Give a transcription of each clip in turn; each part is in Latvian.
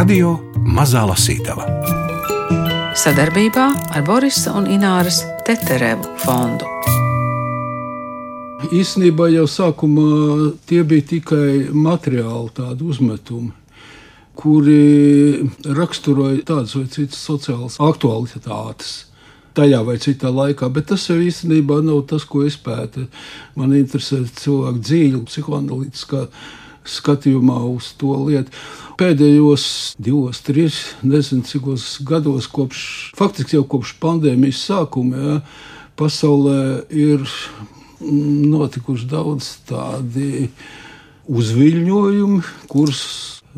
Radio Mazā Lasītava sadarbībā ar Borisa un Ināras Teterevu fondu. Īsnībā jau sākumā tie bija tikai materiāli tādi uzmetumi, kuri raksturoja tādas vai citas sociālas aktualitātes tajā vai citā laikā, bet tas jau īstenībā nav tas, ko es pētu. Man interesē cilvēku dzīve, psihoanalītiskā skatījumā uz to lietu. Pēdējos divos, trīs, nezinu, cikos gados, kopš, faktiski jau kopš pandēmijas sākuma, ja, pasaulē ir notikuši daudz tādi uzviļņojumi, kurus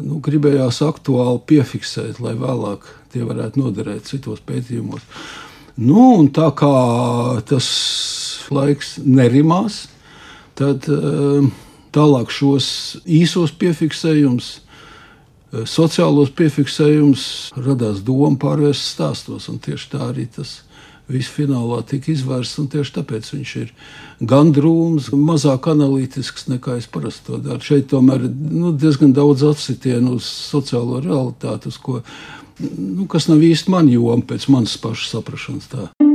nu, gribējās aktuāli piefiksēt, lai vēlāk tie varētu noderēt citos pētījumos. Nu, tā kā tas laiks nerimās, tad uh, Tālāk šos īsos piefiksējumus, eh, sociālos piefiksējumus radās doma pārvērst stāstos. Tieši tā arī tas viss finālā tika izvērsts. Tieši tāpēc viņš ir gan drūms, mazāk analītisks nekā es parasti to daru. Šeit tomēr ir nu, diezgan daudz atsitienu uz sociālo realitāti, uz ko, nu, kas nav īsti man joma pēc manas pašas saprašanas. Tā.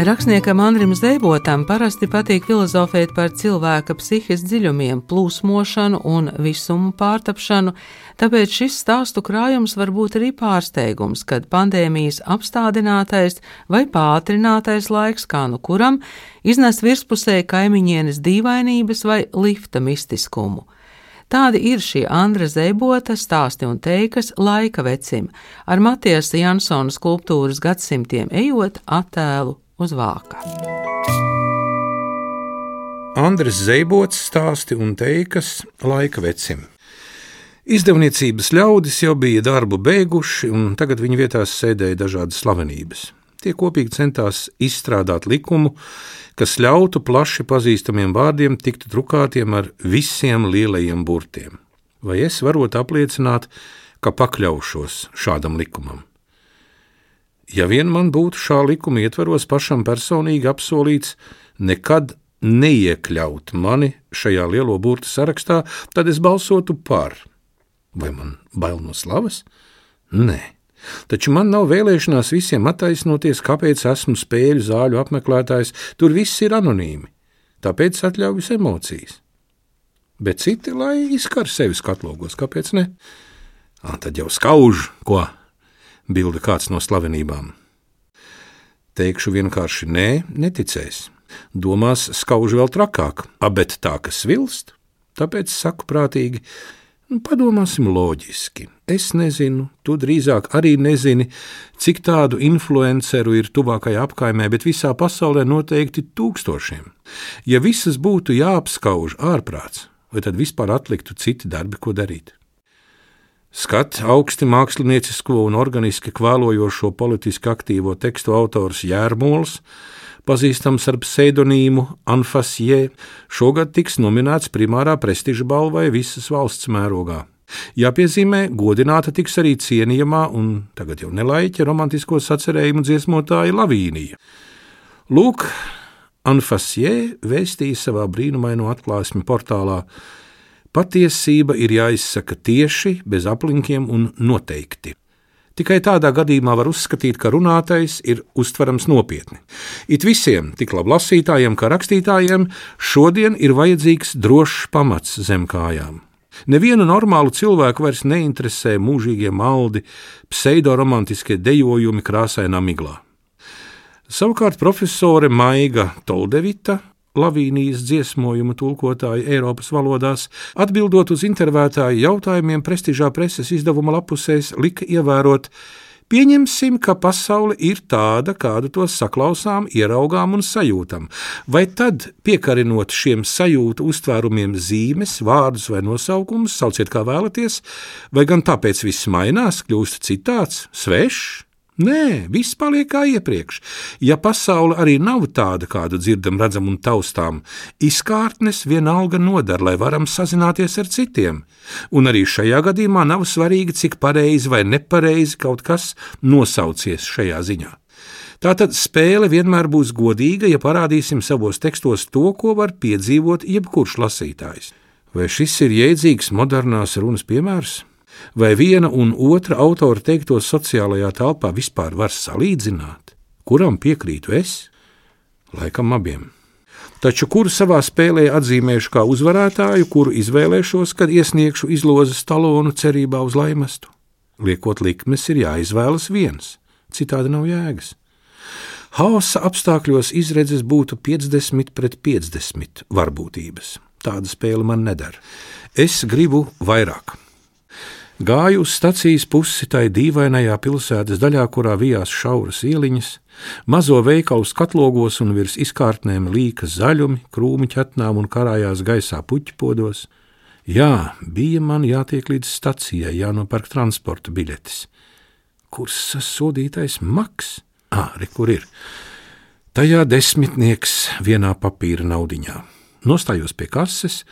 Rakstniekam Andrim Zēbotam parasti patīk filozofēt par cilvēka psihes dziļumiem, plūsmošanu un visumu pārtapšanu, tāpēc šis stāstu krājums var būt arī pārsteigums, kad pandēmijas apstādinātais vai pātrinātais laiks, kā nu kuram, iznes virspusē kaimiņienes dīvainības vai lifta mistiskumu. Tādi ir šie Andra Zēbota stāsti un teikas laika vecim, ar Matiesa Jansona skulptūras gadsimtiem ejot attēlu uz vāka. Andris Zeibots stāsti un teikas laika vecim. Izdevniecības ļaudis jau bija darbu beiguši, un tagad viņu vietās sēdēja dažādas slavenības. Tie kopīgi centās izstrādāt likumu, kas ļautu plaši pazīstamiem vārdiem tikt drukātiem ar visiem lielajiem burtiem. Vai es varu apliecināt, ka pakļaušos šādam likumam? Ja vien man būtu šā likuma ietvaros pašam personīgi apsolīts nekad neiekļaut mani šajā lielo burtu sarakstā, tad es balsotu par. Vai man bail no slavas? Nē. Taču man nav vēlēšanās visiem attaisnoties, kāpēc esmu spēļu zāļu apmeklētājs. Tur viss ir anonīmi, tāpēc atļaujas emocijas. Bet citi, lai izkar sevi skatlogos, kāpēc ne? À, tad jau skauž, ko bilda kāds no slavenībām. Teikšu vienkārši nē, neticēs. Domās skauž vēl trakāk, abet tā, kas vilst, tāpēc saku prātīgi, nu, padomāsim loģiski. Es nezinu, tu drīzāk arī nezini, cik tādu influenceru ir tuvākajā apkaimē, bet visā pasaulē noteikti tūkstošiem. Ja visas būtu jāapskauž ārprāts, vai tad vispār atliktu citi darbi, ko darīt? Skat augsti māksliniecisko un organiski kvēlojošo politiski aktīvo tekstu autors Jērmols, pazīstams ar pseidonīmu Anfasie, šogad tiks nominēts primārā prestiža balvai visas valsts mērogā. Jāpiezīmē, godināta tiks arī cienījamā un tagad jau nelaiķa romantisko sacerējumu dziesmotāja Lavīnija. Lūk, Anfasie vēstīja savā brīnumaino atklāsmi portālā Patiesība ir jāizsaka tieši, bez aplinkiem un noteikti. Tikai tādā gadījumā var uzskatīt, ka runātais ir uztverams nopietni. It visiem, tik labi lasītājiem kā rakstītājiem, šodien ir vajadzīgs drošs pamats zem kājām. Nevienu normālu cilvēku vairs neinteresē mūžīgie maldi, pseidoromantiskie dejojumi krāsainā miglā. Savukārt profesore Maiga Toldevita Lavīnijas dziesmojumu tulkotāji Eiropas valodās, atbildot uz intervētāju jautājumiem prestižā preses izdevuma lapusēs, lika ievērot, Pieņemsim, ka pasaule ir tāda, kādu to saklausām, ieraugām un sajūtam. Vai tad, piekarinot šiem sajūtu uztvērumiem zīmes, vārdus vai nosaukumus, sauciet kā vēlaties, vai gan tāpēc viss mainās, kļūst citāds, svešs? Nē, viss paliek kā iepriekš. Ja pasaule arī nav tāda, kādu dzirdam, redzam un taustām, izkārtnes vienalga nodara, lai varam sazināties ar citiem. Un arī šajā gadījumā nav svarīgi, cik pareizi vai nepareizi kaut kas nosaucies šajā ziņā. Tātad spēle vienmēr būs godīga, ja parādīsim savos tekstos to, ko var piedzīvot jebkurš lasītājs. Vai šis ir jēdzīgs modernās runas piemērs? Vai viena un otra autora teikto sociālajā telpā vispār var salīdzināt? Kuram piekrītu es? Laikam abiem. Taču kuru savā spēlē atzīmēšu kā uzvarētāju, kuru izvēlēšos, kad iesniegšu izlozes talonu cerībā uz laimestu? Liekot likmes, ir jāizvēlas viens, citādi nav jēgas. Hausa apstākļos izredzes būtu 50 pret 50 varbūtības. Tāda spēle man nedara. Es gribu vairāk. Gāju uz stacijas pusi tai dīvainajā pilsētas daļā, kurā vijās šauras ieliņas, mazo veikalu skatlogos un virs izkārtnēm līkas zaļumi, krūmi ķetnām un karājās gaisā puķpodos. Jā, bija man jātiek līdz stacijai, jānopērk transporta biļetes. Kurs sasodītais maks? Re, kur ir? Tajā desmitnieks vienā papīra naudiņā. Nostājos pie kases,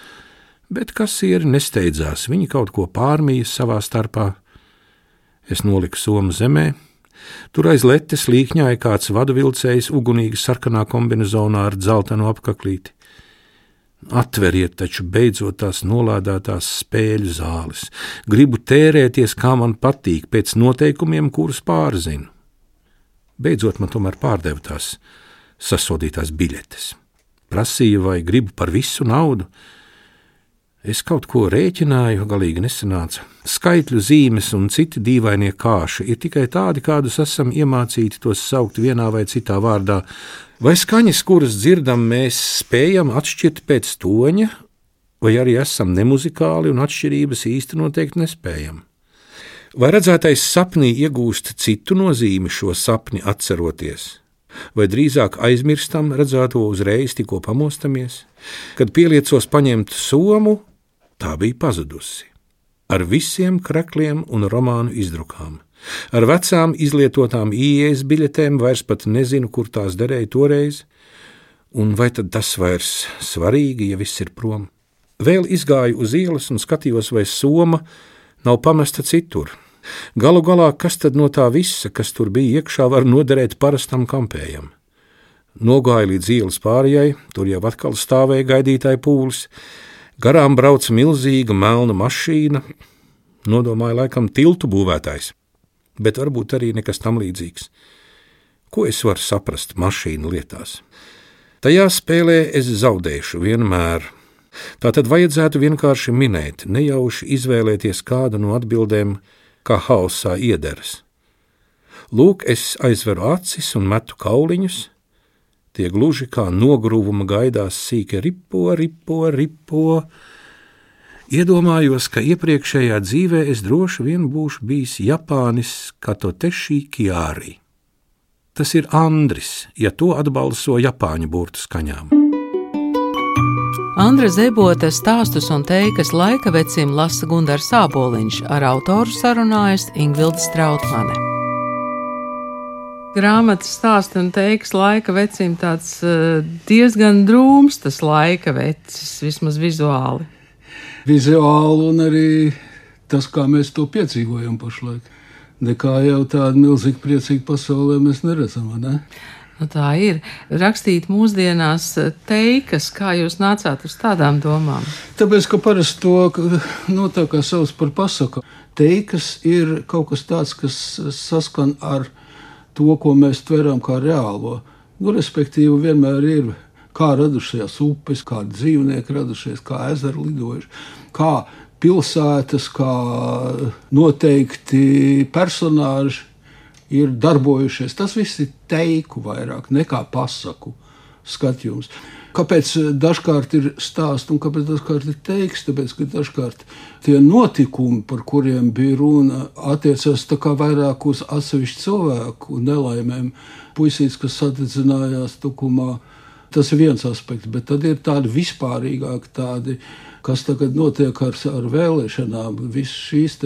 bet kasieri nesteidzās. Viņi kaut ko pārmīja savā starpā. Es noliku somu zemē. Tur aiz letes līkņāja kāds vaduvilcējs ugunīgi sarkanā kombinezonā ar dzeltenu apaklīti. Atveriet taču beidzot tās nolādētās spēļu zāles. Gribu tērēties, kā man patīk, pēc noteikumiem, kurus pārzinu. Beidzot man tomēr pārdeva tās sasodītās biļetes. Prasīja, vai gribu par visu naudu, Es kaut ko rēķināju, galīgi nesanāca. Skaitļu zīmes un citi dīvainie kāši ir tikai tādi, kādus esam iemācīti tos saukt vienā vai citā vārdā, vai skaņas, kuras dzirdam, mēs spējam atšķirt pēc toņa, vai arī esam nemuzikāli un atšķirības īsti noteikti nespējam. Vai redzētais sapnī iegūst citu nozīmi šo sapni atceroties? Vai drīzāk aizmirstam redzēto uzreiz, tikko pamostamies, kad pieliecos paņemt somu, tā bija pazudusi. Ar visiem krakliem un romānu izdrukām, ar vecām izlietotām ieejas biļetēm, vairs pat nezinu, kur tās derēja toreiz, un vai tad tas vairs svarīgi, ja viss ir prom? Vēl izgāju uz ielas un skatījos, vai soma nav pamesta citur. Galu galā, kas tad no tā visa, kas tur bija iekšā, var noderēt parastam kampējam? Nogāju līdz ielas pārējai, tur jau atkal stāvēja gaidītāja pūlis, Garām brauca milzīga melna mašīna, nodomāja laikam tiltu būvētājs, bet varbūt arī nekas tam līdzīgs. Ko es varu saprast mašīnu lietās? Tajā spēlē es zaudēšu vienmēr. Tā tad vajadzētu vienkārši minēt, nejauši izvēlēties kādu no atbildēm, kā hausā iederas. Lūk, es aizveru acis un metu kauliņus, Tie gluži kā nogruvuma gaidās sīki ripo, ripo, ripo. Iedomājos, ka iepriekšējā dzīvē es droši vien būšu bijis Japānis Katoteši Kjāri. Tas ir Andris, ja to atbalso Japāņu burtu skaņām. Andra Zebota stāstus un teikas laika vecim lasa Gundars Sāboliņš, ar autoru sarunājas Ingvilda Strautmane grāmatas stāsta un teiks laika vecim tāds uh, diezgan drūms, tas laika vecis, vismaz vizuāli. Vizuāli un arī tas, kā mēs to piedzīvojam pašlaik. Nekā jau tādu milzīgu priecīgu pasaulē mēs neredzam. Ne? Nu, tā ir. Rakstīt mūsdienās eh, teikas, kā jūs nācāt uz tādām domām? Tāpēc, ka parasti to nu, tā kā sauc par pasaku. Teikas ir kaut kas tāds, kas saskan ar to, ko mēs tveram kā reālo. Nu, respektīvi, vienmēr ir kā radušies upes, kā dzīvnieki radušies, kā ezeri lidojuši, kā pilsētas, kā noteikti personāži ir darbojušies. Tas viss ir teiku vairāk nekā pasaku skatījums. Kāpēc dažkārt ir stāsts un kāpēc dažkārt ir teiks? Tāpēc, ka dažkārt tie notikumi, par kuriem bija runa, attiecas vairāk uz atsevišķu cilvēku nelaimēm. Puisīts, kas sadedzinājās tukumā, tas ir viens aspekts, bet tad ir tādi vispārīgāki tādi kas tagad notiek ar, ar vēlēšanām, visas šīs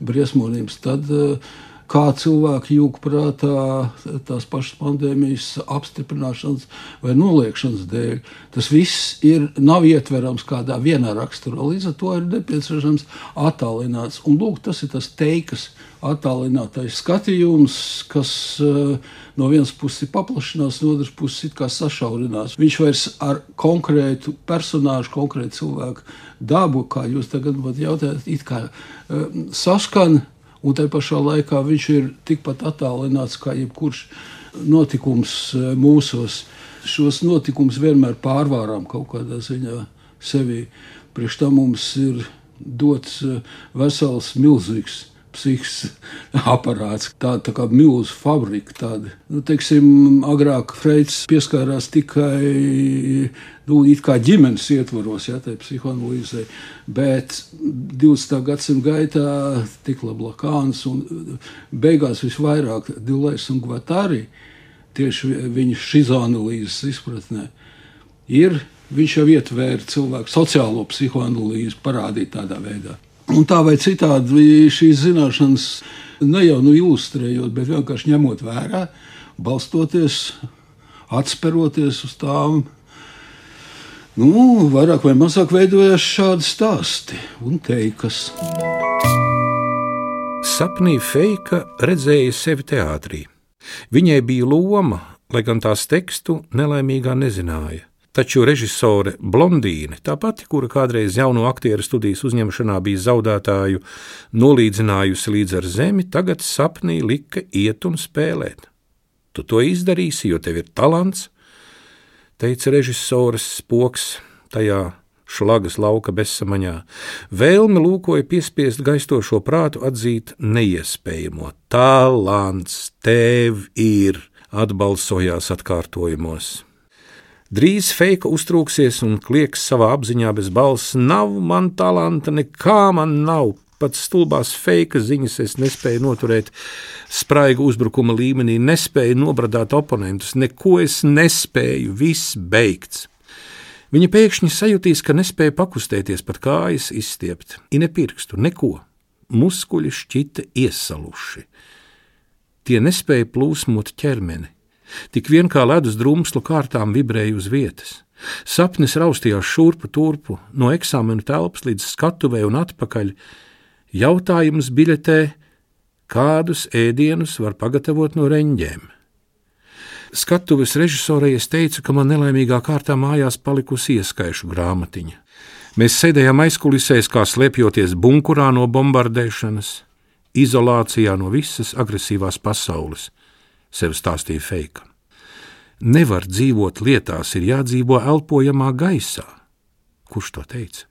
briesmonības, tad uh, kā cilvēki jūg prātā tās pašas pandēmijas apstiprināšanas vai noliekšanas dēļ. Tas viss ir, nav ietverams kādā vienā raksturā. Līdz ar to ir nepieciešams attālināts. Un lūk, tas ir tas teikas attālinātais skatījums, kas uh, no vienas puses ir paplašinās, no otras puses ir sašaurinās. Viņš vairs ar konkrētu personāžu, konkrētu cilvēku dabu, kā jūs tagad man jautājat, it kā uh, saskan un tai pašā laikā viņš ir tikpat attālināts kā jebkurš notikums e, mūsos. Šos notikumus vienmēr pārvārām kaut kādā ziņā sevi. Priekš tam mums ir dots e, vesels, milzīgs psihisks aparāts, tāda tā kā milzu fabrika. Tāda. Nu, teiksim, agrāk Freids pieskārās tikai nu, ģimenes ietvaros, ja tā ir psihoanalīzē, bet 20. gadsimta gaitā tika Lablakāns un beigās visvairāk Dilēs un Gvatāri tieši viņa šizoanalīzes izpratnē ir. Viņš jau ietvēra cilvēku sociālo psihoanalīzi, parādīt tādā veidā. Un tā vai citādi šīs zināšanas ne jau nu ilustrējot, bet vienkārši ņemot vērā, balstoties, atspēroties uz tām. Nu, vairāk vai mazāk veidojās šādi stāsti un teikas. Sapnī Feika redzēja sevi teātrī. Viņai bija loma, lai gan tās tekstu nelaimīgā nezināja. Taču režisore Blondīne, tā pati, kura kādreiz jauno aktieru studijas uzņemšanā bija zaudētāju, nolīdzinājusi līdz ar zemi, tagad sapnī lika iet un spēlēt. Tu to izdarīsi, jo tev ir talants, teica režisors Spoks tajā šlagas lauka bezsamaņā. Vēlme lūkoja piespiest gaistošo prātu atzīt neiespējamo. Talants tev ir, atbalsojās atkārtojumos. Drīz feika uztrūksies un klieks savā apziņā bez balss: Nav man talanta, nekā man nav. Pat stulbās feika ziņas es nespēju noturēt spraigu uzbrukuma līmenī, nespēju nobradāt oponentus, neko es nespēju, viss beigts. Viņa pēkšņi sajutīs, ka nespēja pakustēties, pat kājas izstiept, ine pirkstu, neko. Muskuļi šķita iesaluši. Tie nespēja plūsmot ķermeni. Tik vien kā ledus drumslu kārtām vibrēja uz vietas. Sapnis raustījās šurpu turpu, no eksāmena telpas līdz skatuvei un atpakaļ. Jautājums biļetē, kādus ēdienus var pagatavot no reņģiem. Skatuves režisorei es teicu, ka man nelaimīgā kārtā mājās palikusi ieskaišu grāmatiņa. Mēs sēdējām aizkulisēs, kā slēpjoties bunkurā no bombardēšanas, izolācijā no visas agresīvās pasaules sev stāstīja Feika. Nevar dzīvot lietās, ir jādzīvo elpojamā gaisā. Kurš to teica?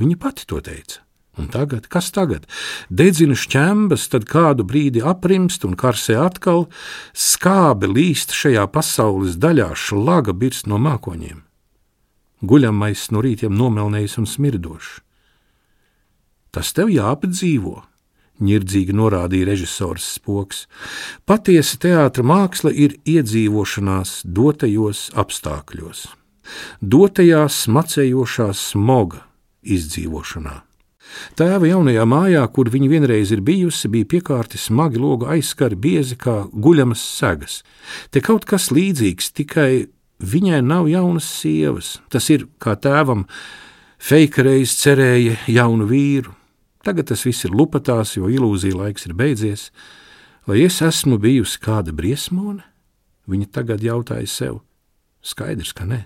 Viņa pati to teica. Un tagad, kas tagad? Dedzina šķembas, tad kādu brīdi aprimst un karsē atkal, skābe līst šajā pasaules daļā, šlaga birst no mākoņiem. Guļamais no rītiem nomelnējis un smirdošs. Tas tev jāapdzīvo, ņirdzīgi norādīja režisors Spoks. Patiesa teātra māksla ir iedzīvošanās dotajos apstākļos, dotajā smacējošā smoga izdzīvošanā. Tēva jaunajā mājā, kur viņa vienreiz ir bijusi, bija piekārti smagi logu aizskari, biezi kā guļamas segas. Te kaut kas līdzīgs, tikai viņai nav jaunas sievas. Tas ir kā tēvam, Feika reiz cerēja jaunu vīru, Tagad tas viss ir lupatās, jo ilūzija laiks ir beidzies. Vai es esmu bijusi kāda briesmone? Viņa tagad jautāja sev. Skaidrs, ka nē.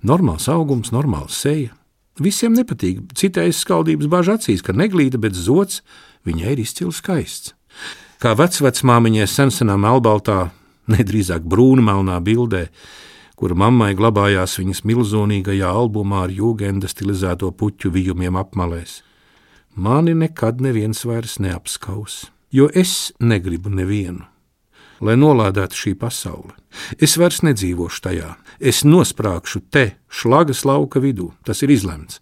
Normāls augums, normāls seja. Visiem nepatīk, citai skaldības bāž acīs, ka neglīta, bet zots viņai ir izcili skaists. Kā vecvecmāmiņai sensenā melbaltā, nedrīzāk brūnmelnā bildē, kura mammai glabājās viņas milzonīgajā albumā ar jūgenda stilizēto puķu vijumiem apmalēs mani nekad neviens vairs neapskaus, jo es negribu nevienu. Lai nolādētu šī pasaule, es vairs nedzīvošu tajā, es nosprāgšu te, šlagas lauka vidū, tas ir izlemts.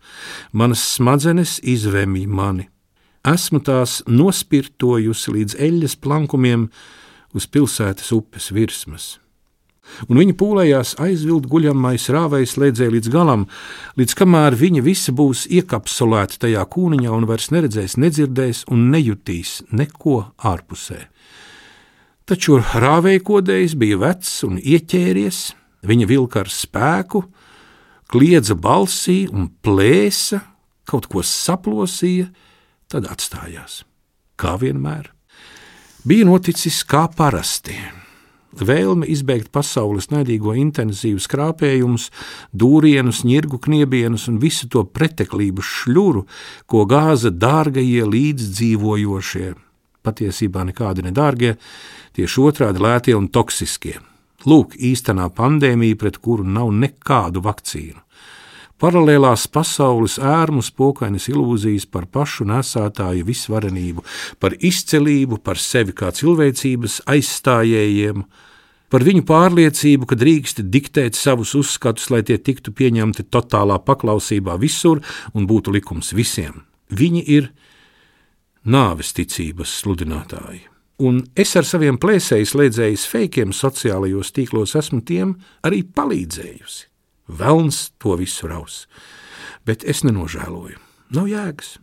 Manas smadzenes izvemj mani. Esmu tās nospirtojusi līdz eļļas plankumiem uz pilsētas upes virsmas. Un viņa pūlējās aizvilt guļamais rāvējs lēdzēja līdz galam, līdz kamēr viņa visa būs iekapsulēta tajā kūniņā un vairs neredzēs, nedzirdēs un nejutīs neko ārpusē. Taču rāvēja kodējs bija vecs un ieķēries, viņa vilka ar spēku, kliedza balsī un plēsa, kaut ko saplosīja, tad atstājās. Kā vienmēr. Bija noticis kā parasti Vēlme izbeigt pasaules naidīgo intensīvu skrāpējumus, dūrienus, ņirgu kniebienus un visu to preteklību šļuru, ko gāza dārgajie līdzdzīvojošie, patiesībā nekādi nedārgie, tieši otrādi lētie un toksiskie. Lūk, īstenā pandēmija, pret kuru nav nekādu vakcīnu. Paralēlās pasaules ērmus pokainas ilūzijas par pašu nesētāju visvarenību, par izcelību, par sevi kā cilvēcības aizstājējiem, par viņu pārliecību, ka drīkst diktēt savus uzskatus, lai tie tiktu pieņemti totālā paklausībā visur un būtu likums visiem. Viņi ir nāves ticības sludinātāji. Un es ar saviem plēsēju slēdzējus feikiem sociālajos tīklos esmu tiem arī palīdzējusi. Velns to visu raus, bet es nenožēloju. Nav jēgas,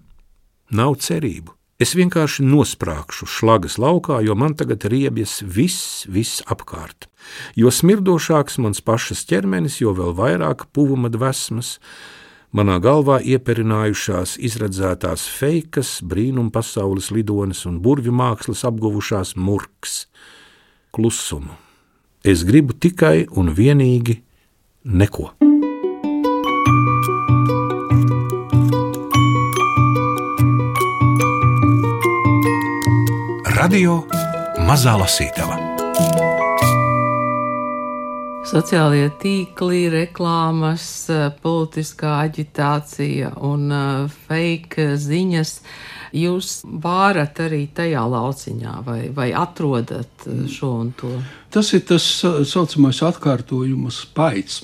nav cerību. Es vienkārši nosprāgšu šlagas laukā, jo man tagad riebjas viss, viss apkārt. Jo smirdošāks mans pašas ķermenis, jo vēl vairāk puvuma dvēsmas, manā galvā ieperinājušās, izredzētās feikas, brīnum pasaules lidonis un burvju mākslas apguvušās murks, klusumu. Es gribu tikai un vienīgi neko. Radio Mazā Lasītava. Sociālie tīkli, reklāmas, politiskā aģitācija un uh, fake ziņas. Jūs vārat arī tajā lauciņā, vai, vai atrodat uh, šo un to? Tas ir tas tā saucamais atkārtojuma spaids.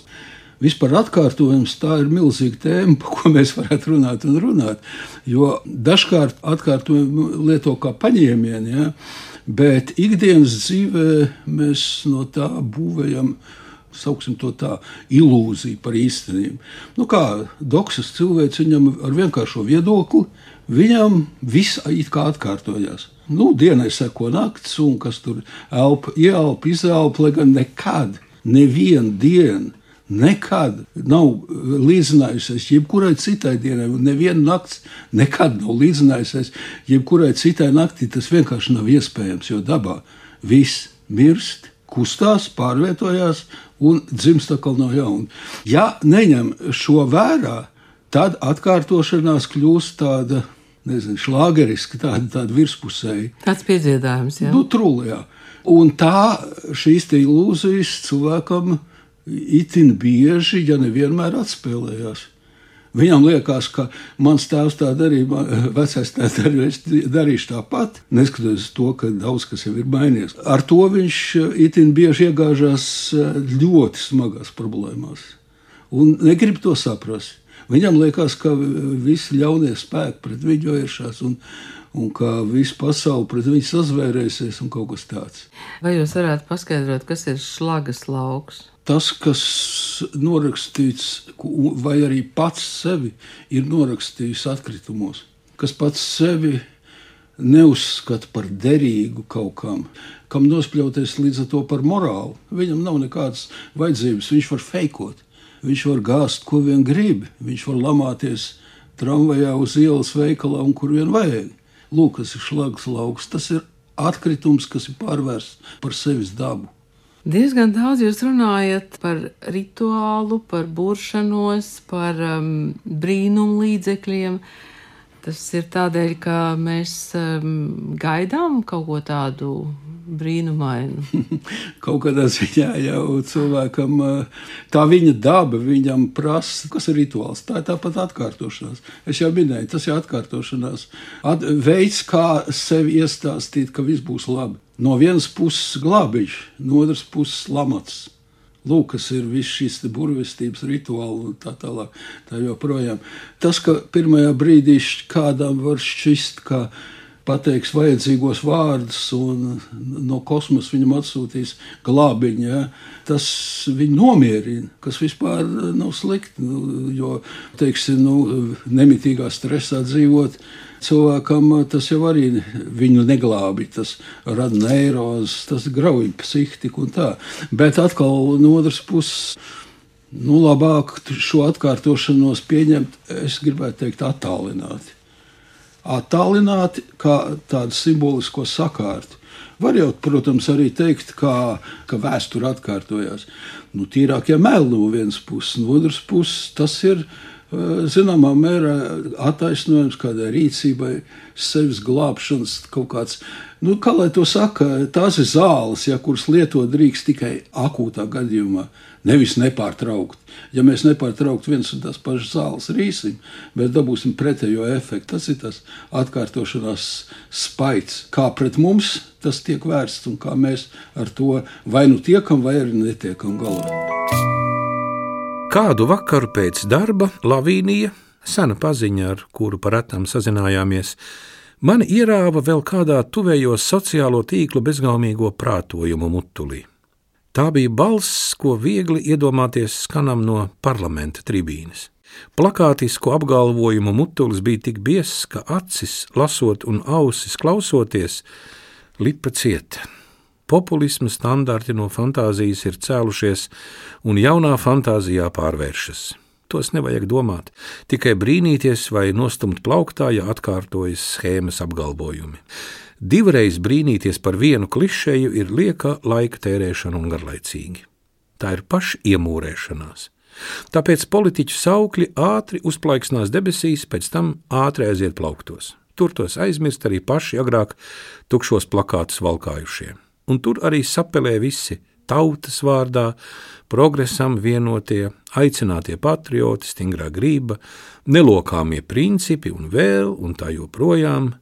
Vispār atkārtojums tā ir milzīga tēma, par ko mēs varētu runāt un runāt. Jo dažkārt atkārtojumu lieto kā paņēmienu, ja, bet ikdienas dzīvē mēs no tā būvējam. Sauksim to tā, ilūzija par īstenību. Nu, kā doksas cilvēks, viņam ar vienkāršo viedokli, viņam viss it kā atkārtojās. Nu, dienai seko naktis, un kas tur elpa, ieelpa, izelpa, lai gan nekad, nevienu dienu nekad nav līdzinājusies jebkurai citai dienai, un neviena nakts nekad nav līdzinājusies jebkurai citai naktī. Tas vienkārši nav iespējams, jo dabā viss mirst, kustās, pārvietojās un dzimst atkal no jauna. Ja neņem šo vērā, tad atkārtošanās kļūst tāda. Nezinu, šlāgeriski, tāda, tāda virspusēji. Tāds piedziedājums, jā. Nu, trūlijā. Un tā šīs ilūzijas cilvēkam itin bieži, ja nevienmēr atspēlējās. Viņam liekas, ka mans tēvs tā darīja, vecais tēvs darīja, es darīšu tāpat, neskatoties to, ka daudz kas jau ir mainījies. Ar to viņš itin bieži iegāžās ļoti smagās problēmās un negrib to saprast. Viņam liekas, ka visi ļaunie spēki pret viņu vēršas un, un ka visa pasaule pret viņu sazvērēsies un kaut kas tāds. Vai jūs varētu paskaidrot, kas ir šlagas lauks? Tas, kas norakstīts, vai arī pats sevi ir norakstījis atkritumos, kas pats sevi neuzskata par derīgu kaut kam, kam nospļauties līdz ar to par morālu. Viņam nav nekādas vajadzības, viņš var feikot, viņš var gāzt, ko vien grib, viņš var lamāties tramvajā uz ielas veikalā un kur vien vajag. Lūk, tas ir šlags lauks, tas ir atkritums, kas ir pārvērsts par sevis dabu. Diezgan daudz jūs runājat par rituālu, par buršanos, par um, brīnumu līdzekļiem. Tas ir tādēļ, ka mēs um, gaidām kaut ko tādu brīnumainu. kaut kādā ziņā jau cilvēkam tā viņa daba viņam prasa, kas ir rituāls. Tā ir tāpat atkārtošanās. Es jau minēju, tas ir atkārtošanās. At, veids, kā sevi iestāstīt, ka viss būs labi. No vienas puses glābiņš, no otras puses lamats. Lūk, kas ir viss šīs burvestības rituāli un tā tālāk. Tā joprojām. Tas, ka pirmajā brīdī kādam var šķist, ka pateiks vajadzīgos vārdus, un no kosmosa viņam atsūtīs glābiņu. Ja? Tas viņu nomierina, kas vispār nav slikti. Nu, jo, teiksim, nu, nemitīgā stresā dzīvot. Cilvēkam tas jau arī viņu neglābi. Tas rada neirozes, tas grauj psihiku un tā. Bet atkal no otras puses nu, labāk šo atkārtošanos pieņemt, es gribētu teikt, attālināti. Attālināti kā tādu simbolisko sakārtu. Var jau, protams, arī teikt, kā, ka vēsture atkārtojās. Nu, tīrāk, ja meli no vienas puses, no otras puses, tas ir eh, zināmā mērā attaisnojums kādai rīcībai, sevis glābšanas kaut kāds. Nu, kā lai to saka, tās ir zāles, ja, kuras lietot drīkst tikai akūtā gadījumā nevis nepārtraukt. Ja mēs nepārtraukti viens un tās pašas zāles rīsim, mēs dabūsim pretējo efektu. Tas ir tas atkārtošanās spaids, kā pret mums tas tiek vērsts un kā mēs ar to vai nu tiekam, vai arī netiekam galā. Kādu vakaru pēc darba Lavīnija, sena paziņa, ar kuru par retām sazinājāmies, mani ierāva vēl kādā tuvējo sociālo tīklu bezgalīgo prātojumu mutulī. Tā bija balss, ko viegli iedomāties skanam no parlamenta tribīnes. Plakātisku apgalvojumu mutulis bija tik biezs, ka acis lasot un ausis klausoties, lipa cieta. Populisma standarti no fantāzijas ir cēlušies, un jaunā fantāzijā pārvēršas. Tos nevajag domāt, tikai brīnīties vai nostumt plauktā, ja atkārtojas schēmas apgalvojumi. Divreiz brīnīties par vienu klišeju ir lieka laika tērēšana un garlaicīgi. Tā ir pašiemūrēšanās. Tāpēc politiķu saukļi ātri uzplaiksnās debesīs, pēc tam ātri aiziet plauktos. Tur tos aizmirst arī paši agrāk tukšos plakātus valkājušie. Un tur arī sapelē visi tautas vārdā, progresam vienotie, aicinātie patrioti, stingrā grība, nelokāmie principi un vēl un tā joprojām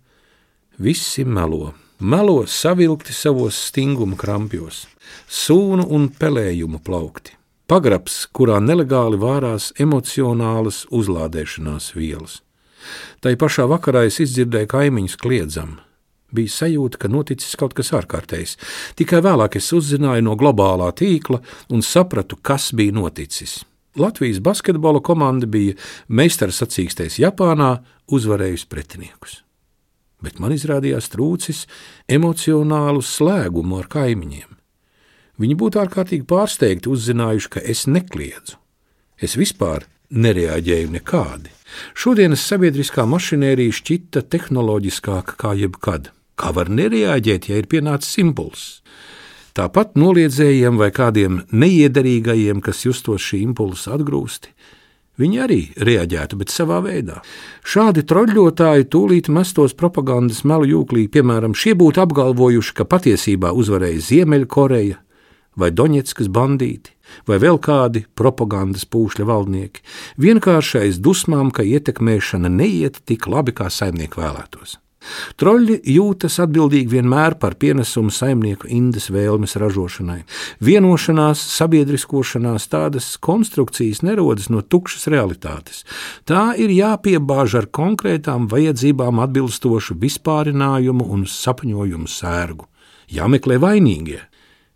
Visi melo, melo savilkti savos stinguma krampjos, sūnu un pelējumu plaukti, pagrabs, kurā nelegāli vārās emocionālas uzlādēšanās vielas. Tai pašā vakarā es izdzirdēju kaimiņus kliedzam. Bija sajūta, ka noticis kaut kas ārkārtējs. Tikai vēlāk es uzzināju no globālā tīkla un sapratu, kas bija noticis. Latvijas basketbola komanda bija meistars sacīkstēs Japānā, uzvarējusi pretiniekus bet man izrādījās trūcis emocionālu slēgumu ar kaimiņiem. Viņi būtu ārkārtīgi pārsteigti uzzinājuši, ka es nekliedzu. Es vispār nereaģēju nekādi. Šodienas sabiedriskā mašinērija šķita tehnoloģiskāka kā jebkad. Kā var nereaģēt, ja ir pienācis impulss? Tāpat noliedzējiem vai kādiem neiederīgajiem, kas justos šī impulsa atgrūsti, Viņi arī reaģētu, bet savā veidā. Šādi troļļotāji tūlīt mestos propagandas melu jūklī, piemēram, šie būtu apgalvojuši, ka patiesībā uzvarēja Ziemeļkoreja vai Doņetskas bandīti vai vēl kādi propagandas pūšļa valdnieki, vienkāršais dusmām, ka ietekmēšana neiet tik labi, kā saimnieki vēlētos. Troļļi jūtas atbildīgi vienmēr par pienesumu saimnieku indas vēlmes ražošanai. Vienošanās, sabiedriskošanās, tādas konstrukcijas nerodas no tukšas realitātes. Tā ir jāpiebāž ar konkrētām vajadzībām atbilstošu vispārinājumu un sapņojumu sērgu. Jāmeklē vainīgie.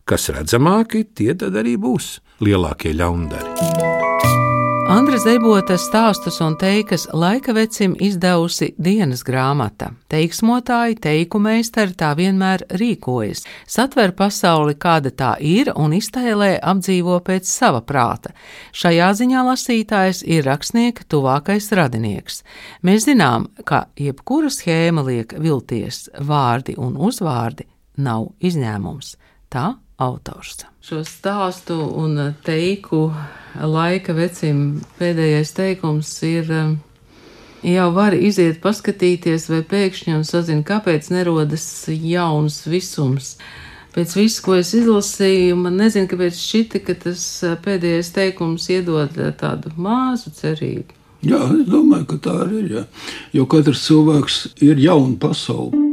Kas redzamāki, tie tad arī būs lielākie ļaundari. Andra Zebota stāstus un teikas laika vecim izdevusi dienas grāmata. Teiksmotāji, teiku meistari tā vienmēr rīkojas, satver pasauli, kāda tā ir, un iztēlē apdzīvo pēc sava prāta. Šajā ziņā lasītājs ir rakstnieka tuvākais radinieks. Mēs zinām, ka jebkura schēma liek vilties, vārdi un uzvārdi nav izņēmums. Tā autors. Šo stāstu un teiku laika vecim pēdējais teikums ir. Jau var iziet, paskatīties, vai pēkšņi un sazina, kāpēc nerodas jauns visums. Pēc visu, ko es izlasīju, man nezinu, kāpēc šķita, ka tas pēdējais teikums iedod tādu mazu cerību. Jā, es domāju, ka tā arī ir. Jā. Jo katrs cilvēks ir jauna pasaule.